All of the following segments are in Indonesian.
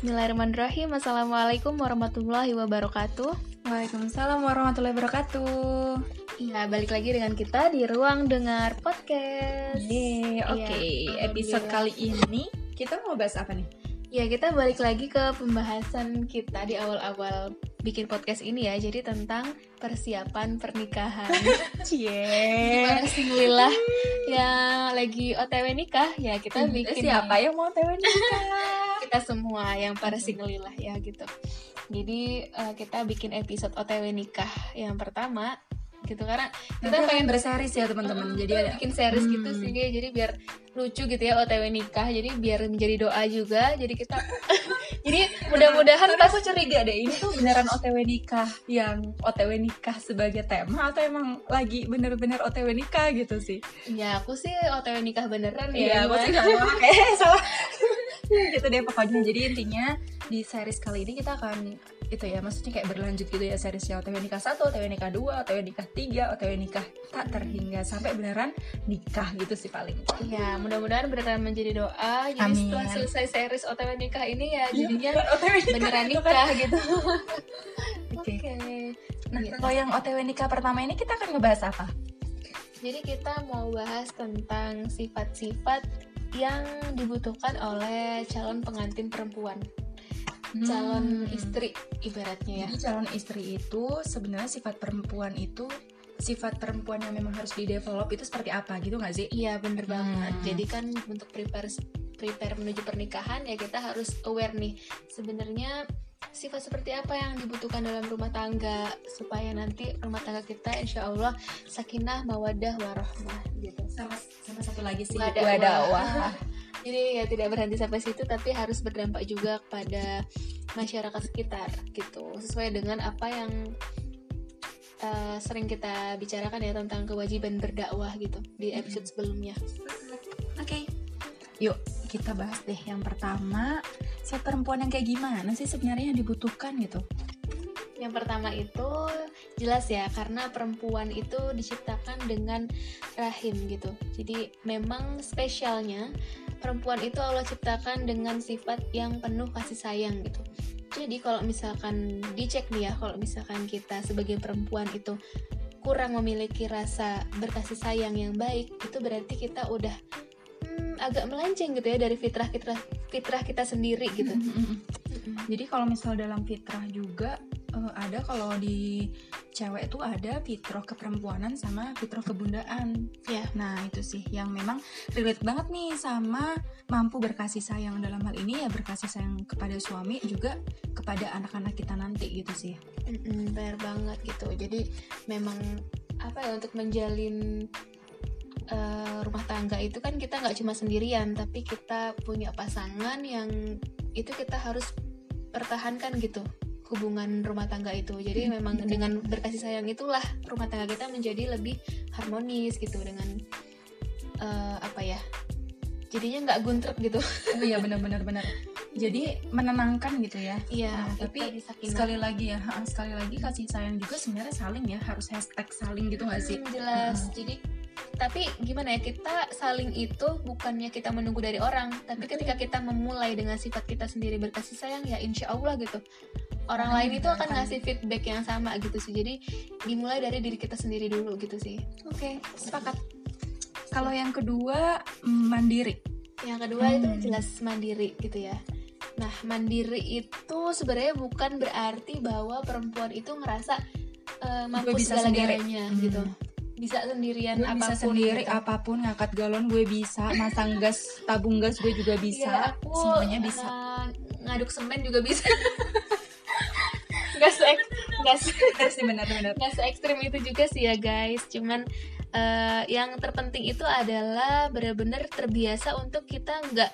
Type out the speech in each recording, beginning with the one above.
Bismillahirrahmanirrahim Assalamualaikum warahmatullahi wabarakatuh Waalaikumsalam warahmatullahi wabarakatuh. Iya, balik lagi dengan kita di Ruang Dengar Podcast oke. Iya, Episode alhamdulillah. kali ini kita mau bahas apa nih? Ya, kita balik lagi ke pembahasan kita di awal-awal bikin podcast ini ya Jadi tentang persiapan pernikahan Gimana Cie. sih Lila yang lagi otw nikah Ya, kita bikin Siapa yang mau tewe nikah? kita semua yang para single lah ya gitu. Jadi eh, kita bikin episode OTW nikah yang pertama gitu karena kita pengen berseris ya teman-teman. Jadi ada bikin series Hmm. gitu sih jadi biar lucu gitu ya OTW nikah jadi biar menjadi doa juga jadi kita jadi mudah-mudahan pas aku curiga deh ini tuh beneran OTW nikah yang OTW nikah sebagai tema atau emang lagi bener-bener OTW nikah gitu sih? ya aku sih OTW nikah beneran ya Iya, aku sih kayak salah. gitu deh pokoknya. Jadi intinya di series kali ini kita akan itu ya, maksudnya kayak berlanjut gitu ya seriesnya OTW nikah 1, OTW nikah 2, OTW nikah 3, OTW nikah tak terhingga sampai beneran nikah gitu sih paling. ya mudah-mudahan beneran menjadi doa jadi Amin. setelah selesai series OTW nikah ini ya Iya, jadinya OTW beneran kan. nikah gitu Oke. oke Nah, Iya. kalau yang OTW nikah pertama ini kita akan ngebahas apa? Jadi kita mau bahas tentang sifat-sifat yang dibutuhkan oleh calon pengantin perempuan, calon Hmm. istri ibaratnya ya. Jadi calon istri itu sebenarnya sifat perempuan itu sifat perempuan yang memang harus di-develop itu seperti apa gitu nggak sih? Iya bener Hmm. banget. Jadi kan untuk prepare prepare menuju pernikahan ya kita harus aware nih sebenarnya sifat seperti apa yang dibutuhkan dalam rumah tangga supaya nanti rumah tangga kita insya Allah sakinah mawadah warahmah gitu. Sama sama satu lagi sih Wadawa. wadawa. Jadi ya tidak berhenti sampai situ tapi harus berdampak juga kepada masyarakat sekitar gitu. Sesuai dengan apa yang uh, sering kita bicarakan ya tentang kewajiban berdakwah gitu di episode sebelumnya. Oke. Yuk, kita bahas deh yang pertama, sifat perempuan yang kayak gimana sih sebenarnya yang dibutuhkan gitu? Yang pertama itu jelas ya karena perempuan itu diciptakan dengan rahim gitu. Jadi memang spesialnya perempuan itu Allah ciptakan dengan sifat yang penuh kasih sayang gitu. Jadi kalau misalkan dicek nih ya kalau misalkan kita sebagai perempuan itu kurang memiliki rasa berkasih sayang yang baik itu berarti kita udah hmm, agak melenceng gitu ya dari fitrah fitrah fitrah kita sendiri gitu. Jadi kalau misal dalam fitrah juga eh, ada kalau di cewek tuh ada fitrah keperempuanan sama fitrah kebundaan. Ya. Nah, itu sih yang memang relate banget nih sama mampu berkasih sayang dalam hal ini ya berkasih sayang kepada suami juga kepada anak-anak kita nanti gitu sih. Mm-mm, benar banget gitu. Jadi memang apa ya untuk menjalin eh, rumah tangga itu kan kita nggak cuma sendirian, tapi kita punya pasangan yang itu kita harus pertahankan gitu hubungan rumah tangga itu. Jadi Hmm, memang dengan berkasih sayang itulah rumah tangga kita menjadi lebih harmonis gitu dengan eh, apa ya? Jadinya nggak guntrek gitu. Oh iya benar-benar benar. Jadi menenangkan gitu ya. Iya, Nah, tapi. Sekali lagi ya, sekali lagi kasih sayang juga sebenarnya saling ya, harus hashtag saling gitu gak sih? Hmm, jelas. Jadi tapi gimana ya kita saling itu bukannya kita menunggu dari orang, tapi ketika kita memulai dengan sifat kita sendiri berkasih sayang ya insya Allah gitu. Orang Hmm, lain itu akan ngasih feedback yang sama gitu sih. Jadi dimulai dari diri kita sendiri dulu gitu sih. Oke, sepakat. Kalau yang kedua mandiri. Yang kedua Hmm. itu jelas mandiri gitu ya. Nah mandiri itu sebenarnya bukan berarti bahwa perempuan itu ngerasa eh, mampu Gue bisa segala-galanya sendiri. gitu. Hmm. Bisa sendirian Gue apa pun bisa sendiri gitu. apa pun ngangkat galon gue bisa, masang gas, tabung gas gue juga bisa. Iya, aku Semuanya bisa. uh, ngaduk semen juga bisa. Gak se gak sih benar-benar. nggak se ekstrim itu juga sih ya guys. Cuman uh, yang terpenting itu adalah benar-benar terbiasa untuk kita nggak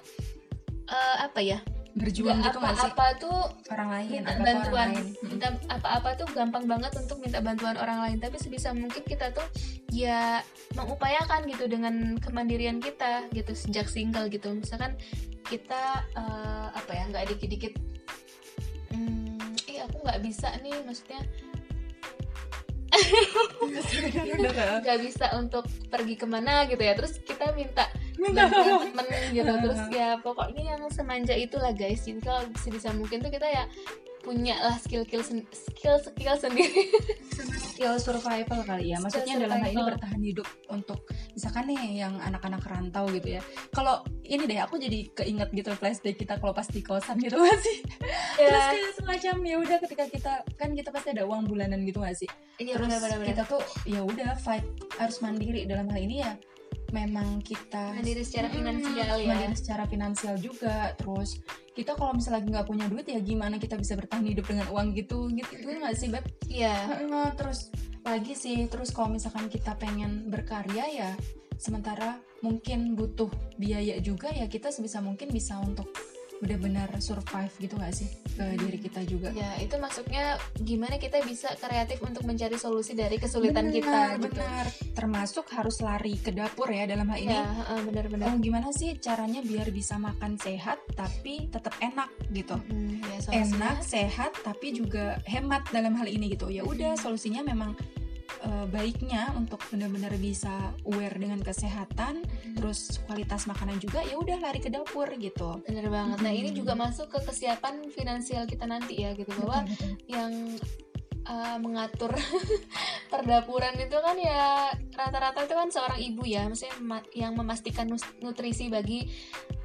uh, apa ya Berjuang nggak gitu gak sih? apa-apa tuh Orang lain, minta apa bantuan orang lain. Mm. minta apa-apa tuh gampang banget untuk minta bantuan orang lain tapi sebisa mungkin kita tuh ya mengupayakan gitu dengan kemandirian kita gitu sejak single gitu misalkan kita eh, apa ya nggak dikit-dikit hmm, aku nggak bisa nih maksudnya. Gak? nggak bisa untuk pergi ke mana gitu ya. Terus kita minta minta temen gitu. Terus ya pokoknya yang semanja itulah guys. Jadi kalau bisa mungkin tuh kita ya punya lah skill skill skill skill sendiri. Skill survival kali ya. Maksudnya Skill dalam hal ini bertahan hidup untuk misalkan nih yang anak-anak rantau gitu ya. Kalau ini deh aku jadi keinget gitu flashback kita kalau pas di kosan gitu gak sih? Terus ya kayak semacam ya udah ketika kita kan kita pasti ada uang bulanan gitu gak sih? Iya terus benar-benar kita tuh ya udah fight harus mandiri. Dalam hal ini ya memang kita mandiri secara Mm, finansial ya. Mandiri secara finansial juga. Terus kita kalau misalnya lagi nggak punya duit ya gimana kita bisa bertahan hidup dengan uang gitu? Gitu itu nggak sih beb? Iya. Heeh, terus lagi sih terus kalau misalkan kita pengen berkarya ya sementara mungkin butuh biaya juga ya kita sebisa mungkin bisa untuk benar-benar survive gitu gak sih ke diri kita juga? Ya itu maksudnya gimana kita bisa kreatif untuk mencari solusi dari kesulitan kita gitu. benar. Termasuk harus lari ke dapur ya dalam hal ini. Ya heeh, benar-benar. Oh, gimana sih caranya biar bisa makan sehat tapi tetap enak gitu? Hmm, ya, solusinya. enak sehat tapi juga hemat dalam hal ini gitu. Ya udah solusinya memang eh, baiknya untuk benar-benar bisa aware dengan kesehatan Hmm. terus kualitas makanan juga ya udah lari ke dapur gitu Bener banget. Nah ini Hmm. juga masuk ke kesiapan finansial kita nanti ya gitu bahwa betul. yang uh, mengatur perdapuran itu kan ya rata-rata itu kan seorang ibu ya, maksudnya ma- yang memastikan nutrisi bagi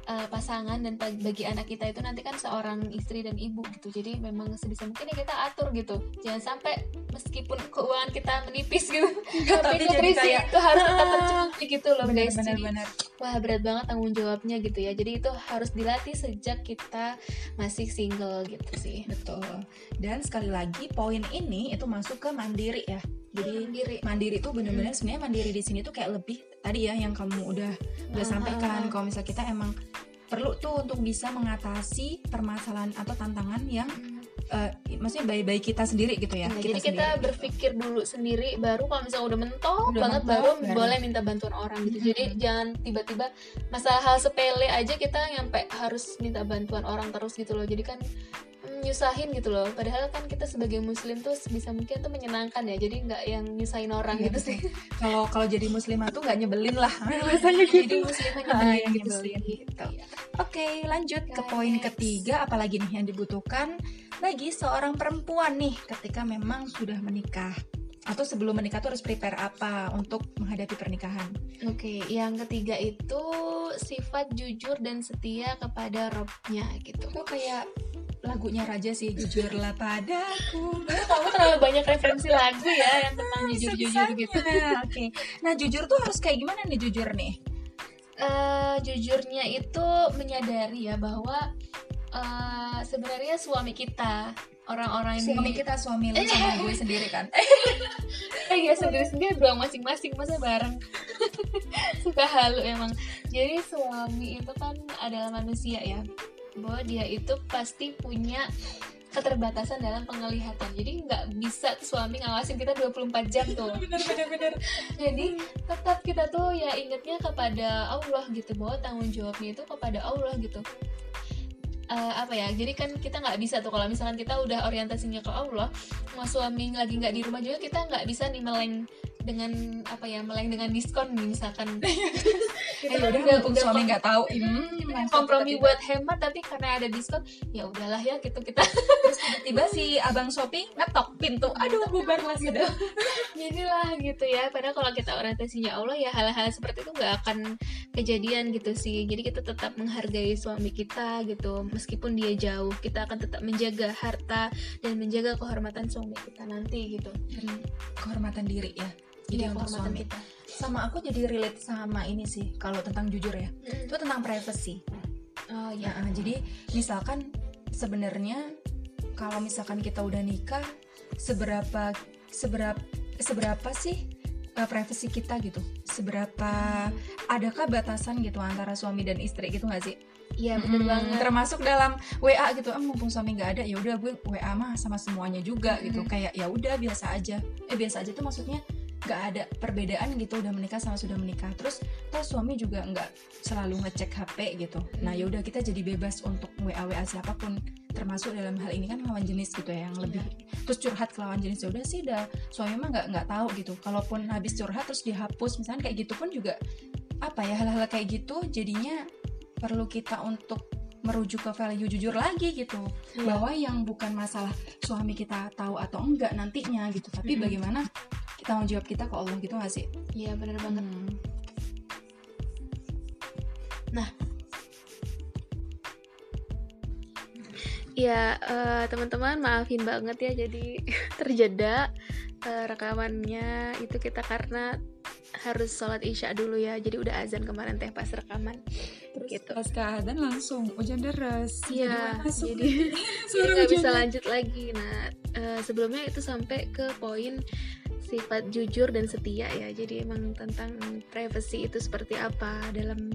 uh, pasangan dan bagi, bagi anak kita itu nanti kan seorang istri dan ibu gitu. Jadi memang sebisa mungkin ya kita atur gitu. Jangan sampai meskipun keuangan kita menipis gitu, tapi, nutrisi kayak- itu harus tetap tercukupi gitu loh benar guys. benar Jadi benar. wah berat banget tanggung jawabnya gitu ya. Jadi itu harus dilatih sejak kita masih single gitu sih. Betul. Dan sekali lagi poin ini itu masuk ke mandiri ya. Jadi sendiri mandiri. itu bener-bener sebenarnya mandiri di sini tuh kayak lebih tadi ya yang kamu udah udah Ah, sampaikan. ah, ah. kalau misal kita emang perlu tuh untuk bisa mengatasi permasalahan atau tantangan yang eh, maksudnya bayi-bayi kita sendiri gitu ya Nah, jadi kita sendiri. berpikir dulu sendiri baru kalau misalnya udah mentok Udah banget mentok, baru baru. boleh minta bantuan orang gitu Mhm. jadi jangan tiba-tiba masalah hal sepele aja kita nyampe harus minta bantuan orang terus gitu loh jadi kan mm, nyusahin gitu loh padahal kan kita sebagai muslim tuh sebisa mungkin tuh menyenangkan ya jadi nggak yang nyusahin orang Iya, gitu sih kalau kalau jadi muslimah tuh nggak nyebelin lah rasanya gitu jadi muslim hanya Ah, benar yang gitu nyebelin gitu. Iya. Oke, lanjut ke Guys. poin ketiga. Apalagi nih yang dibutuhkan bagi seorang perempuan nih ketika memang sudah menikah atau sebelum menikah tuh harus prepare apa untuk menghadapi pernikahan? Oke, yang ketiga itu sifat jujur dan setia kepada robnya gitu. Itu kayak lagunya Raja sih, jujurlah padaku. Kamu terlalu banyak referensi lagu ya yang tentang jujur-jujur gitu. Oke. Nah, jujur tuh harus kayak gimana nih jujur nih? Eh, jujurnya itu menyadari ya bahwa eh, sebenarnya suami kita orang-orang yang Suami di- kita suami lu sama gue sendiri kan. eh ya sendiri-sendiri doang masing-masing masa bareng. Suka halu emang. Jadi suami itu kan adalah manusia ya. Bahwa dia itu pasti punya keterbatasan dalam penglihatan. Jadi nggak bisa tuh suami ngawasin kita 24 jam tuh. Bener bener bener. jadi tetap kita tuh ya ingetnya kepada Allah gitu. Bahwa tanggung jawabnya itu kepada Allah gitu Eh, apa ya jadi kan kita nggak bisa tuh kalau misalkan kita udah orientasinya ke Allah mau suami lagi nggak di rumah juga kita nggak bisa nih meleng dengan apa ya meleng dengan diskon misalkan. Eh, kan udah udah- mumpung suami nggak tahu. Hmm, Hmm, kita kompromi buat hemat tapi karena ada diskon ya udahlah ya gitu kita. Terus tiba-tiba si abang Shopee ngetok pintu. Aduh, bubar lah sudah. jadilah gitu ya. Padahal kalau kita orientasinya Allah ya hal-hal seperti itu nggak akan kejadian gitu sih. Jadi kita tetap menghargai suami kita gitu. Meskipun dia jauh kita akan tetap menjaga harta dan menjaga kehormatan suami kita nanti gitu. Dan kehormatan diri ya. Jadi Iya, untuk kehormatan kita Sama aku jadi relate sama ini sih kalau tentang jujur ya. Itu tentang privacy. oh Ya, ya jadi misalkan sebenarnya kalau misalkan kita udah nikah seberapa seberapa seberapa sih uh, privacy kita gitu? Seberapa adakah batasan gitu antara suami dan istri gitu nggak sih? iya bener Mm, banget termasuk dalam WA gitu ah mumpung suami nggak ada ya udah gue WA mah sama semuanya juga gitu Mm. kayak ya udah biasa aja eh biasa aja tuh maksudnya nggak ada perbedaan gitu udah menikah sama sudah menikah. Terus toh suami juga nggak selalu ngecek HP gitu. Nah ya udah kita jadi bebas untuk WA WA siapa pun. Termasuk dalam hal ini kan lawan jenis gitu ya yang lebih terus curhat ke lawan jenis. Ya udah sih udah suami mah nggak nggak tahu gitu. Kalaupun habis curhat terus dihapus misalnya kayak gitu pun juga apa ya hal-hal kayak gitu jadinya perlu kita untuk merujuk ke value jujur lagi gitu. Iya. bahwa yang bukan masalah suami kita tahu atau enggak nantinya gitu tapi Mm-mm. bagaimana mau jawab kita ke Allah gitu gak sih Iya bener banget. Hmm. Ya eh, teman-teman maafin banget ya jadi terjeda eh, rekamannya itu kita karena harus sholat isya dulu ya jadi udah azan kemarin teh pas rekaman terus Gitu. pas keadaan langsung hujan deras Iya, masuk jadi suara nggak bisa lanjut lagi. Nah, eh, sebelumnya itu sampai ke poin sifat jujur dan setia ya. Jadi emang tentang privacy itu seperti apa dalam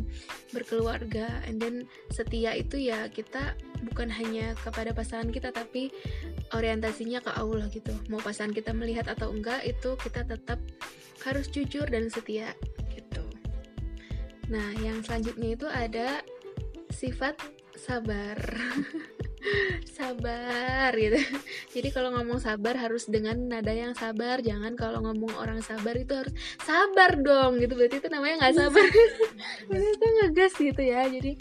berkeluarga. And then setia itu ya kita bukan hanya kepada pasangan kita tapi orientasinya ke Allah gitu. Mau pasangan kita melihat atau enggak itu kita tetap harus jujur dan setia gitu. Nah, yang selanjutnya itu ada sifat sabar. sabar gitu. Jadi kalau ngomong sabar harus dengan nada yang sabar, jangan kalau ngomong orang sabar itu harus sabar dong gitu. Berarti itu namanya nggak sabar. Berarti itu ngegas gitu ya. Jadi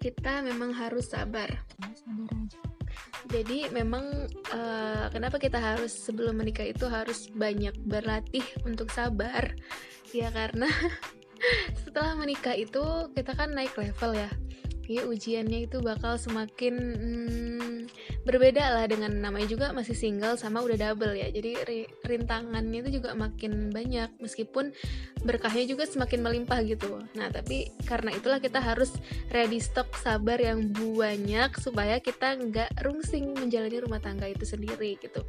kita memang harus sabar. Sabar aja. Jadi memang eh, kenapa kita harus sebelum menikah itu harus banyak berlatih untuk sabar? Ya karena setelah menikah itu kita kan naik level ya. Ujiannya itu bakal semakin hmm, berbeda lah dengan namanya juga masih single sama udah double ya. Jadi ri- rintangannya itu juga makin banyak meskipun berkahnya juga semakin melimpah gitu. Nah, tapi karena itulah kita harus ready stock sabar yang banyak supaya kita nggak rungsing menjalani rumah tangga itu sendiri gitu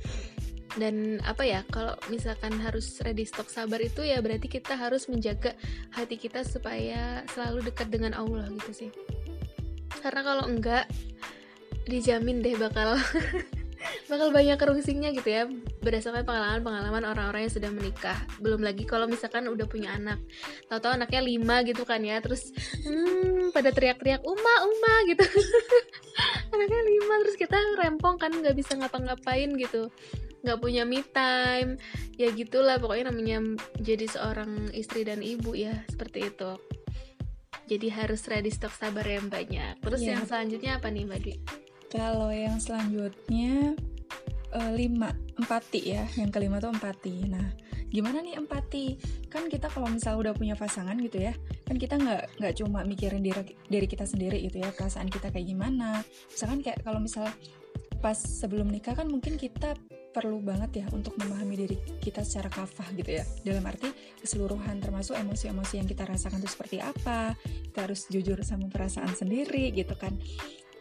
dan apa ya kalau misalkan harus ready stock sabar itu ya berarti kita harus menjaga hati kita supaya selalu dekat dengan Allah gitu sih karena kalau enggak dijamin deh bakal bakal banyak kerungsingnya gitu ya. Berdasarkan pengalaman-pengalaman orang-orang yang sudah menikah. Belum lagi kalau misalkan udah punya anak. Tahu-tahu anaknya lima gitu kan ya. Terus hmm, pada teriak-teriak uma uma gitu. Anaknya lima terus kita rempong kan nggak bisa ngapa-ngapain gitu. Nggak punya me time. Ya gitulah pokoknya namanya jadi seorang istri dan ibu ya seperti itu jadi harus ready stok sabar yang banyak terus Iya. yang selanjutnya apa nih mbak Dwi Kalau yang selanjutnya eh, lima empati ya, yang kelima tuh empati. Nah, gimana nih empati? Kan kita kalau misalnya udah punya pasangan gitu ya, kan kita nggak nggak cuma mikirin diri diri kita sendiri gitu ya, perasaan kita kayak gimana. Misalkan kayak kalau misalnya pas sebelum nikah kan mungkin kita perlu banget ya untuk memahami diri kita secara kafah gitu ya. Dalam arti keseluruhan termasuk emosi-emosi yang kita rasakan itu seperti apa kita harus jujur sama perasaan sendiri gitu kan.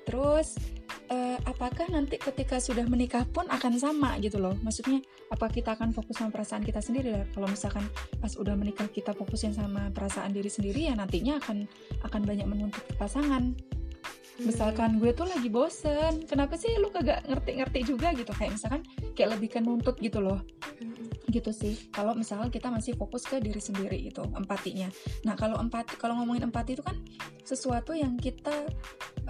Terus eh, apakah nanti ketika sudah menikah pun akan sama gitu loh? Maksudnya apa kita akan fokus sama perasaan kita sendiri? Lah kalau misalkan pas udah menikah kita fokusin sama perasaan diri sendiri ya nantinya akan akan banyak menuntut pasangan misalkan gue tuh lagi bosen kenapa sih lu kagak ngerti-ngerti juga gitu? Kayak misalkan kayak lebih ke nuntut gitu loh. Hmm. gitu sih. Kalau misalnya kita masih fokus ke diri sendiri itu empatinya. Nah kalau empati kalau ngomongin empati itu kan sesuatu yang kita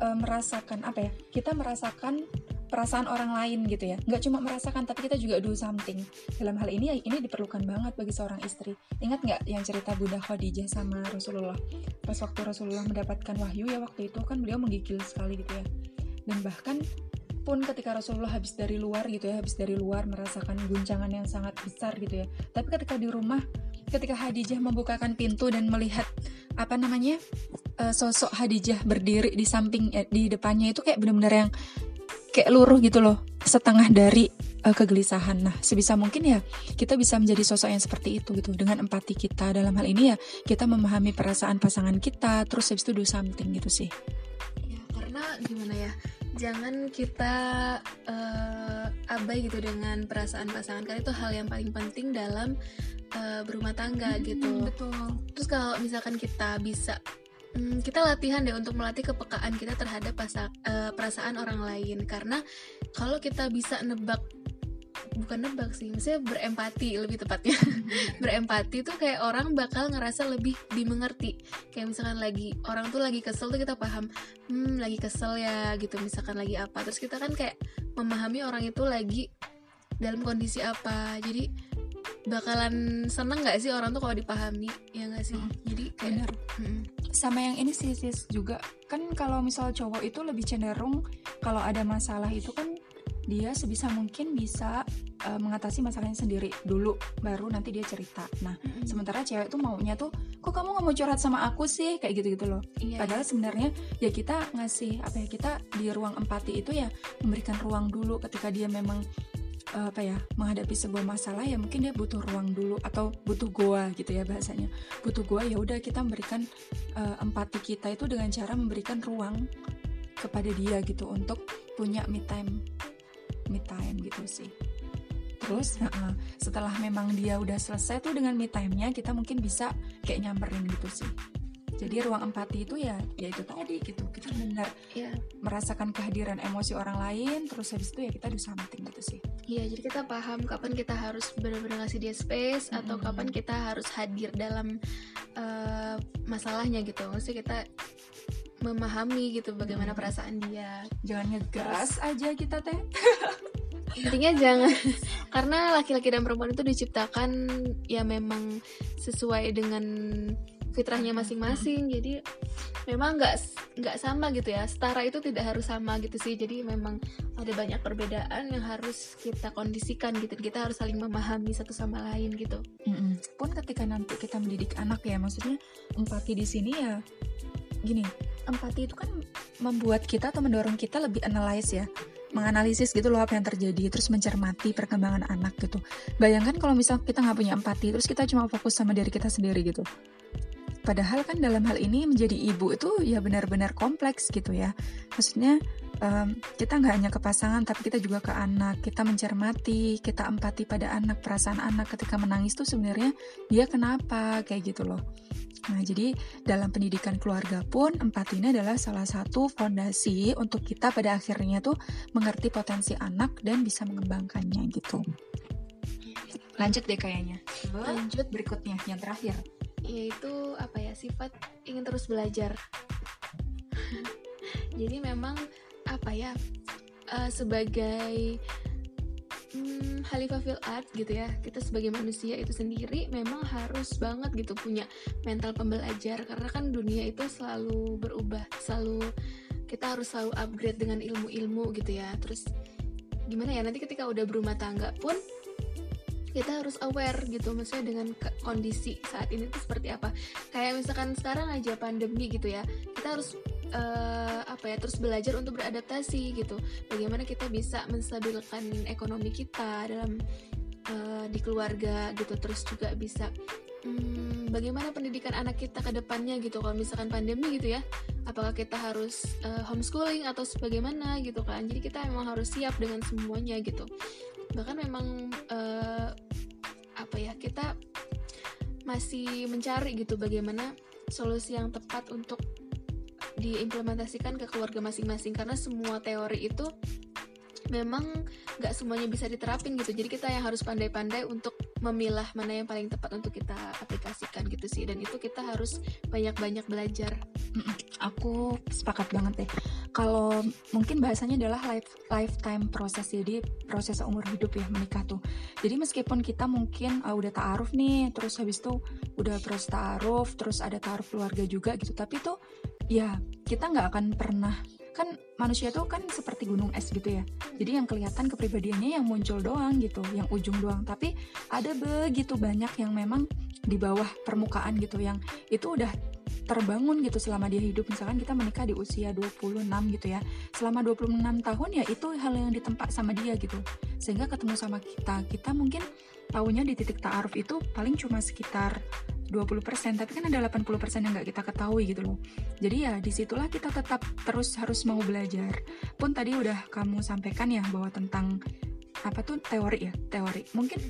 eh, merasakan apa ya? Kita merasakan perasaan orang lain gitu ya. Nggak cuma merasakan tapi kita juga do something. Dalam hal ini ini diperlukan banget bagi seorang istri. Ingat nggak yang cerita Bunda Khadijah sama Rasulullah? Pas waktu Rasulullah mendapatkan wahyu ya waktu itu kan beliau menggigil sekali gitu ya. Dan bahkan pun ketika Rasulullah habis dari luar gitu ya habis dari luar merasakan guncangan yang sangat besar gitu ya. Tapi ketika di rumah ketika Hadijah membukakan pintu dan melihat apa namanya eh, sosok Hadijah berdiri di samping eh, di depannya itu kayak benar-benar yang kayak luruh gitu loh setengah dari eh, kegelisahan. Nah sebisa mungkin ya kita bisa menjadi sosok yang seperti itu gitu. Dengan empati kita dalam hal ini ya kita memahami perasaan pasangan kita terus habis itu do something gitu sih. Ya, karena gimana ya jangan kita eh, abai gitu dengan perasaan pasangan. Karena itu hal yang paling penting dalam eh, berumah tangga gitu. Hmm, betul. Terus kalau misalkan kita bisa hmm, kita latihan deh untuk melatih kepekaan kita terhadap pasa- eh, perasaan orang lain karena kalau kita bisa nebak bukan nebak sih, maksudnya berempati lebih tepatnya. berempati tuh kayak orang bakal ngerasa lebih dimengerti. Kayak misalkan lagi orang tuh lagi kesel tuh kita paham, hmm lagi kesel ya gitu. Misalkan lagi apa, terus kita kan kayak memahami orang itu lagi dalam kondisi apa. Jadi bakalan seneng nggak sih orang tuh kalau dipahami? Ya nggak sih? Mm, jadi kayak bener. Mm, sama yang ini sih sis juga. Kan kalau misal cowok itu lebih cenderung kalau ada masalah itu kan dia sebisa mungkin bisa uh, mengatasi masalahnya sendiri dulu baru nanti dia cerita. Nah mm, sementara cewek tuh maunya tuh kok kamu nggak mau curhat sama aku sih? Kayak gitu gitu loh. Iya padahal sebenarnya ya kita ngasih apa ya kita di ruang empati itu ya memberikan ruang dulu ketika dia memang apa ya menghadapi sebuah masalah ya mungkin dia butuh ruang dulu atau butuh goa gitu ya bahasanya. Butuh goa ya udah kita memberikan eh, empati kita itu dengan cara memberikan ruang kepada dia gitu untuk punya me time me time gitu sih. Terus heeh, setelah memang dia udah selesai tuh dengan me time-nya kita mungkin bisa kayak nyamperin gitu sih. Jadi ruang empati itu ya ya itu tadi gitu. Kita benar iya. merasakan kehadiran emosi orang lain terus habis itu ya kita do something gitu sih Iya, jadi kita paham kapan kita harus benar-benar ngasih dia space atau Mm-mm. kapan kita harus hadir dalam eh, masalahnya gitu. Maksudnya kita memahami gitu bagaimana Mm. perasaan dia. jangan ngegas aja kita teh Intinya jangan karena laki-laki dan perempuan itu diciptakan ya memang sesuai dengan fitrahnya masing-masing. Jadi memang nggak nggak sama gitu ya. Setara itu tidak harus sama gitu sih. Jadi memang ada banyak perbedaan yang harus kita kondisikan gitu. Kita harus saling memahami satu sama lain gitu. Mm-mm. pun ketika nanti kita mendidik anak ya maksudnya empati di sini ya gini empati itu kan membuat kita atau mendorong kita lebih analyze ya menganalisis gitu loh apa yang terjadi terus mencermati perkembangan anak gitu bayangkan kalau misal kita nggak punya empati terus kita cuma fokus sama diri kita sendiri gitu padahal kan dalam hal ini menjadi ibu itu ya benar-benar kompleks gitu ya. Maksudnya em, kita nggak hanya ke pasangan tapi kita juga ke anak. Kita mencermati kita empati pada anak perasaan anak ketika menangis tuh sebenarnya dia kenapa kayak gitu loh. Nah jadi dalam pendidikan keluarga pun empati ini adalah salah satu fondasi untuk kita pada akhirnya tuh mengerti potensi anak dan bisa mengembangkannya gitu. Lanjut deh kayaknya. Lanjut berikutnya yang terakhir yaitu apa ya sifat ingin terus belajar. Jadi memang apa ya eh, sebagai hmm, Khalifah fil art gitu ya kita sebagai manusia itu sendiri memang harus banget gitu punya mental pembelajar. Karena kan dunia itu selalu berubah selalu kita harus selalu upgrade dengan ilmu-ilmu gitu ya. Terus gimana ya nanti ketika udah berumah tangga pun kita harus aware gitu maksudnya dengan kondisi saat ini tuh seperti apa. Kayak misalkan sekarang aja pandemi gitu ya kita harus eh, apa ya terus belajar untuk beradaptasi gitu. Bagaimana kita bisa menstabilkan ekonomi kita dalam eh, di keluarga gitu terus juga bisa hmm, bagaimana pendidikan anak kita ke depannya gitu. Kalau misalkan pandemi gitu ya apakah kita harus eh, homeschooling atau sebagaimana gitu kan. Jadi kita memang harus siap dengan semuanya gitu bahkan memang eh, apa ya kita masih mencari gitu bagaimana solusi yang tepat untuk diimplementasikan ke keluarga masing-masing. Karena semua teori itu memang nggak semuanya bisa diterapin gitu. Jadi kita yang harus pandai-pandai untuk memilah mana yang paling tepat untuk kita aplikasikan gitu sih. Dan itu kita harus banyak-banyak belajar. Aku sepakat banget deh kalau mungkin bahasanya adalah life, lifetime proses jadi proses umur hidup ya menikah tuh. Jadi meskipun kita mungkin uh, udah ta'aruf nih terus habis itu udah proses ta'aruf terus ada ta'aruf keluarga juga gitu tapi tuh ya kita nggak akan pernah kan manusia tuh kan seperti gunung es gitu ya. Jadi yang kelihatan kepribadiannya yang muncul doang gitu yang ujung doang. Tapi ada begitu banyak yang memang di bawah permukaan gitu yang itu udah terbangun gitu selama dia hidup. Misalkan kita menikah di usia 26 gitu ya. Selama 26 tahun ya itu hal yang ditempa sama dia gitu. Sehingga ketemu sama kita. Kita mungkin tahunya di titik ta'aruf itu paling cuma sekitar 20% tapi kan ada 80% yang nggak kita ketahui gitu loh. Jadi ya di situlah kita tetap terus harus mau belajar. Pun tadi udah kamu sampaikan ya bahwa tentang apa tuh teori ya teori. Mungkin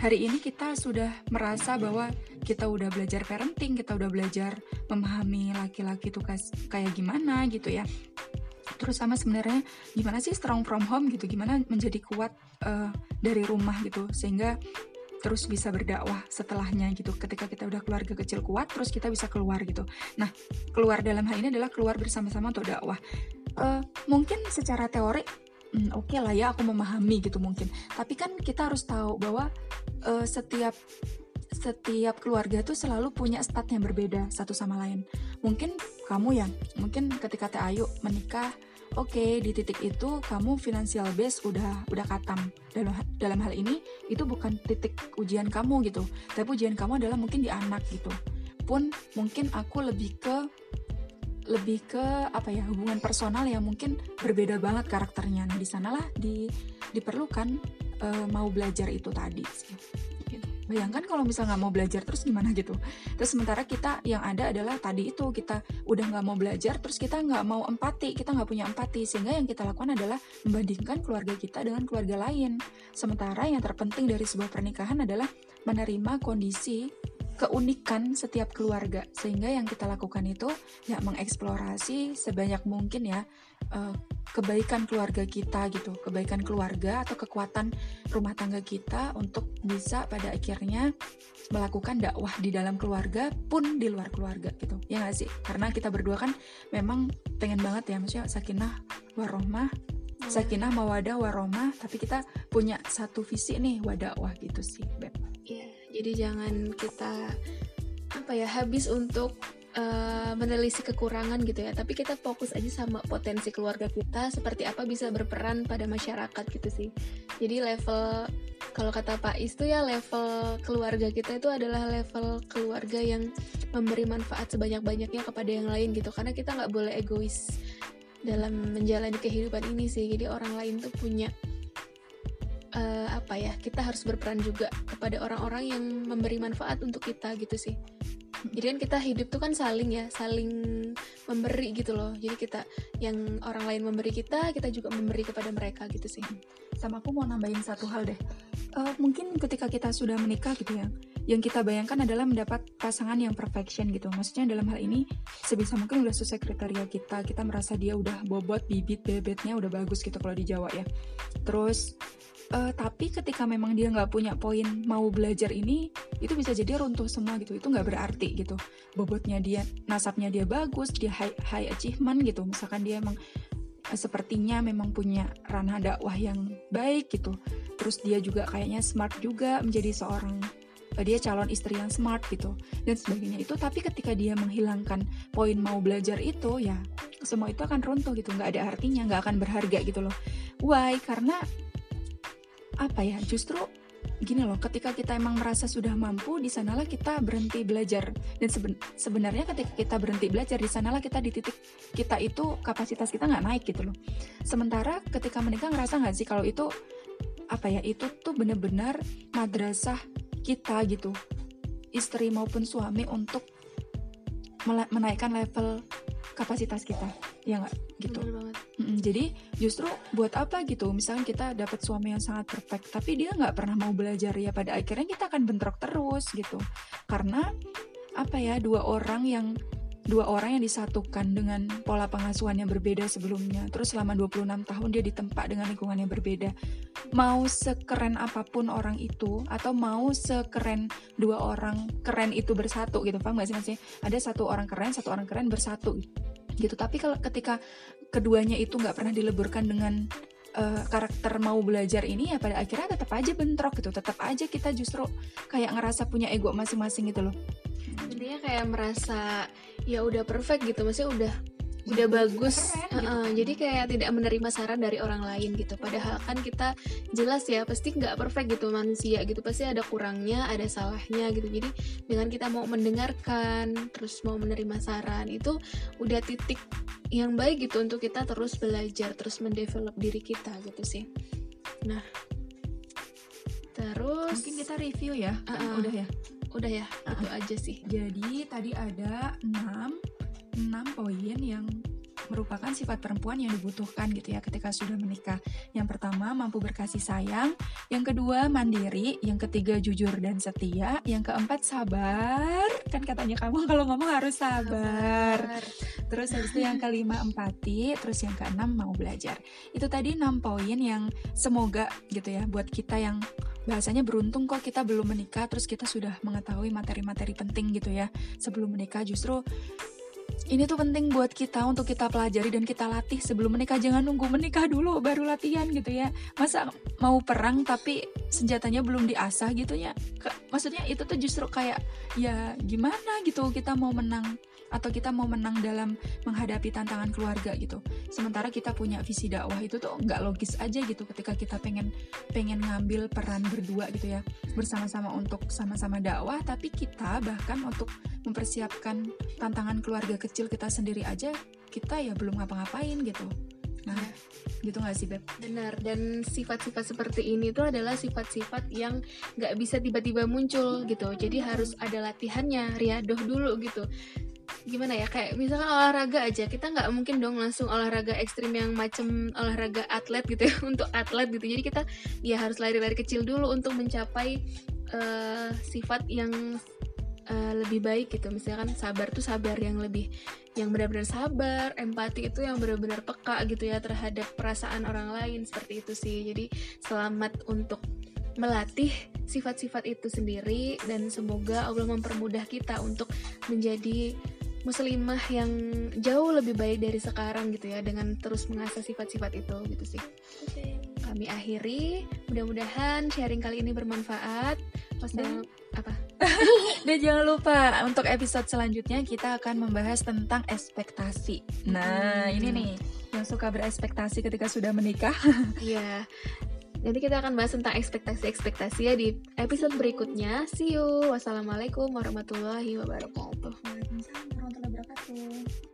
hari ini kita sudah merasa bahwa kita udah belajar parenting kita udah belajar memahami laki-laki tuh kayak gimana gitu ya. Terus sama sebenarnya gimana sih strong from home gitu gimana menjadi kuat eh, dari rumah gitu. Sehingga terus bisa berdakwah setelahnya gitu. Ketika kita udah keluarga kecil kuat terus kita bisa keluar gitu. Nah keluar dalam hal ini adalah keluar bersama-sama untuk dakwah. Eh, mungkin secara teori hmm, oke lah ya aku memahami gitu mungkin. Tapi kan kita harus tahu bahwa uh, setiap setiap keluarga tuh selalu punya stat yang berbeda satu sama lain. Mungkin kamu yang mungkin ketika Teh Ayu menikah, oke okay, di titik itu kamu financial base udah udah katam. Dalam dalam hal ini itu bukan titik ujian kamu gitu, tapi ujian kamu adalah mungkin di anak gitu. Pun mungkin aku lebih ke lebih ke apa ya hubungan personal yang mungkin berbeda banget karakternya. Nah di sanalah di diperlukan uh, mau belajar itu tadi sih bayangkan kalau misal nggak mau belajar terus gimana gitu. Terus sementara kita yang ada adalah tadi itu kita udah nggak mau belajar terus kita nggak mau empati kita nggak punya empati. Sehingga yang kita lakukan adalah membandingkan keluarga kita dengan keluarga lain. Sementara yang terpenting dari sebuah pernikahan adalah menerima kondisi keunikan setiap keluarga sehingga yang kita lakukan itu ya mengeksplorasi sebanyak mungkin ya uh, kebaikan keluarga kita gitu kebaikan keluarga atau kekuatan rumah tangga kita untuk bisa pada akhirnya melakukan dakwah di dalam keluarga pun di luar keluarga gitu. Ya gak sih? Karena kita berdua kan memang pengen banget ya maksudnya sakinah warohmah iya. sakinah mawadah warohmah tapi kita punya satu visi nih wadakwah gitu sih Beb jadi jangan kita apa ya habis untuk uh, menelisik kekurangan gitu ya. Tapi kita fokus aja sama potensi keluarga kita seperti apa bisa berperan pada masyarakat gitu sih. Jadi level kalau kata Pak Is tuh ya level keluarga kita itu adalah level keluarga yang memberi manfaat sebanyak-banyaknya kepada yang lain gitu. Karena kita nggak boleh egois dalam menjalani kehidupan ini sih. Jadi orang lain tuh punya uh, apa ya kita harus berperan juga kepada orang-orang yang memberi manfaat untuk kita gitu sih. Jadi kan kita hidup tuh kan saling ya saling memberi gitu loh. Jadi kita yang orang lain memberi kita kita juga memberi kepada mereka gitu sih. Sama aku mau nambahin satu hal deh. Uh, mungkin ketika kita sudah menikah gitu ya yang kita bayangkan adalah mendapat pasangan yang perfection gitu. Maksudnya dalam hal ini sebisa mungkin udah sesuai kriteria kita kita merasa dia udah bobot bibit bebetnya udah bagus gitu kalau di Jawa ya. Terus uh, tapi ketika memang dia nggak punya poin mau belajar ini itu bisa jadi runtuh semua gitu. Itu nggak berarti gitu. Bobotnya dia nasabnya dia bagus dia high, high achievement gitu. Misalkan dia emang uh, sepertinya memang punya ranah dakwah yang baik gitu. Terus dia juga kayaknya smart juga menjadi seorang uh, dia calon istri yang smart gitu dan sebagainya itu. Tapi ketika dia menghilangkan poin mau belajar itu ya semua itu akan runtuh gitu. Nggak ada artinya nggak akan berharga gitu loh. Why? Karena apa ya? Justru gini loh ketika kita emang merasa sudah mampu di sanalah kita berhenti belajar. Dan seben sebenarnya ketika kita berhenti belajar di sanalah kita di titik kita itu kapasitas kita nggak naik gitu loh. Sementara ketika menikah ngerasa nggak sih kalau itu apa ya itu tuh bener-bener madrasah kita gitu. Istri maupun suami untuk menaikkan level kapasitas kita. Ya nggak? Gitu. Mm jadi justru buat apa gitu? Misalnya kita dapat suami yang sangat perfect tapi dia nggak pernah mau belajar ya pada akhirnya kita akan bentrok terus gitu. Karena apa ya dua orang yang dua orang yang disatukan dengan pola pengasuhan yang berbeda sebelumnya. Terus selama 26 tahun dia ditempa dengan lingkungan yang berbeda. Mau sekeren apa pun orang itu atau mau sekeren dua orang keren itu bersatu gitu paham gak sih maksudnya ada satu orang keren satu orang keren bersatu gitu. Tapi kalau ketika keduanya itu nggak pernah dileburkan dengan uh, karakter mau belajar ini ya pada akhirnya tetap aja bentrok gitu. Tetap aja kita justru kayak ngerasa punya ego masing-masing gitu loh intinya kayak merasa ya udah perfect gitu maksudnya udah udah bagus. keren, uh, gitu. jadi kayak tidak menerima saran dari orang lain gitu. Padahal kan kita jelas ya pasti nggak perfect gitu manusia gitu. Pasti ada kurangnya ada salahnya gitu. Jadi dengan kita mau mendengarkan terus mau menerima saran itu udah titik yang baik gitu untuk kita terus belajar terus mendevelop diri kita gitu sih. Nah terus mungkin kita review ya uh, uh, udah ya udah ya uh, itu aja sih. jadi tadi ada 6 6 poin yang merupakan sifat perempuan yang dibutuhkan gitu ya ketika sudah menikah. Yang pertama mampu berkasih sayang, yang kedua mandiri, yang ketiga jujur dan setia, yang keempat sabar. Kan katanya kamu kalau ngomong harus sabar. sabar. Terus habis itu yang kelima empati, terus yang keenam mau belajar. Itu tadi 6 poin yang semoga gitu ya buat kita yang bahasanya beruntung kok kita belum menikah terus kita sudah mengetahui materi-materi penting gitu ya sebelum menikah justru ini tuh penting buat kita untuk kita pelajari dan kita latih sebelum menikah. Jangan nunggu menikah dulu baru latihan gitu ya. Masa mau perang tapi senjatanya belum diasah gitu ya? Ke, maksudnya itu tuh justru kayak ya gimana gitu kita mau menang atau kita mau menang dalam menghadapi tantangan keluarga gitu. Sementara kita punya visi dakwah itu tuh nggak logis aja gitu ketika kita pengen pengen ngambil peran berdua gitu ya. Bersama-sama untuk sama-sama dakwah tapi kita bahkan untuk mempersiapkan tantangan keluarga kecil kita sendiri aja kita ya belum ngapa-ngapain gitu nah gitu nggak sih beb Benar, dan sifat-sifat seperti ini tuh adalah sifat-sifat yang nggak bisa tiba-tiba muncul gitu. Jadi harus ada latihannya, riadoh dulu gitu. Gimana ya, kayak misalkan olahraga aja, kita nggak mungkin dong langsung olahraga ekstrim yang macem olahraga atlet gitu ya, untuk atlet gitu. Jadi kita ya harus lari-lari kecil dulu untuk mencapai eh, sifat yang eh, lebih baik gitu. Misalkan sabar tuh sabar yang lebih yang benar-benar sabar, empati itu yang benar-benar peka gitu ya terhadap perasaan orang lain seperti itu sih. Jadi selamat untuk melatih sifat-sifat itu sendiri dan semoga Allah mempermudah kita untuk menjadi muslimah yang jauh lebih baik dari sekarang gitu ya dengan terus mengasah sifat-sifat itu gitu sih. Kami akhiri, mudah-mudahan sharing kali ini bermanfaat. Wassalam apa? Dan jangan lupa untuk episode selanjutnya kita akan membahas tentang ekspektasi. Nah, Hmm. ini nih yang suka berekspektasi ketika sudah menikah. Iya. Nanti kita akan bahas tentang ekspektasi-ekspektasi ya di episode berikutnya. See you. Wassalamualaikum warahmatullahi wabarakatuh. Waalaikumsalam warahmatullahi wabarakatuh.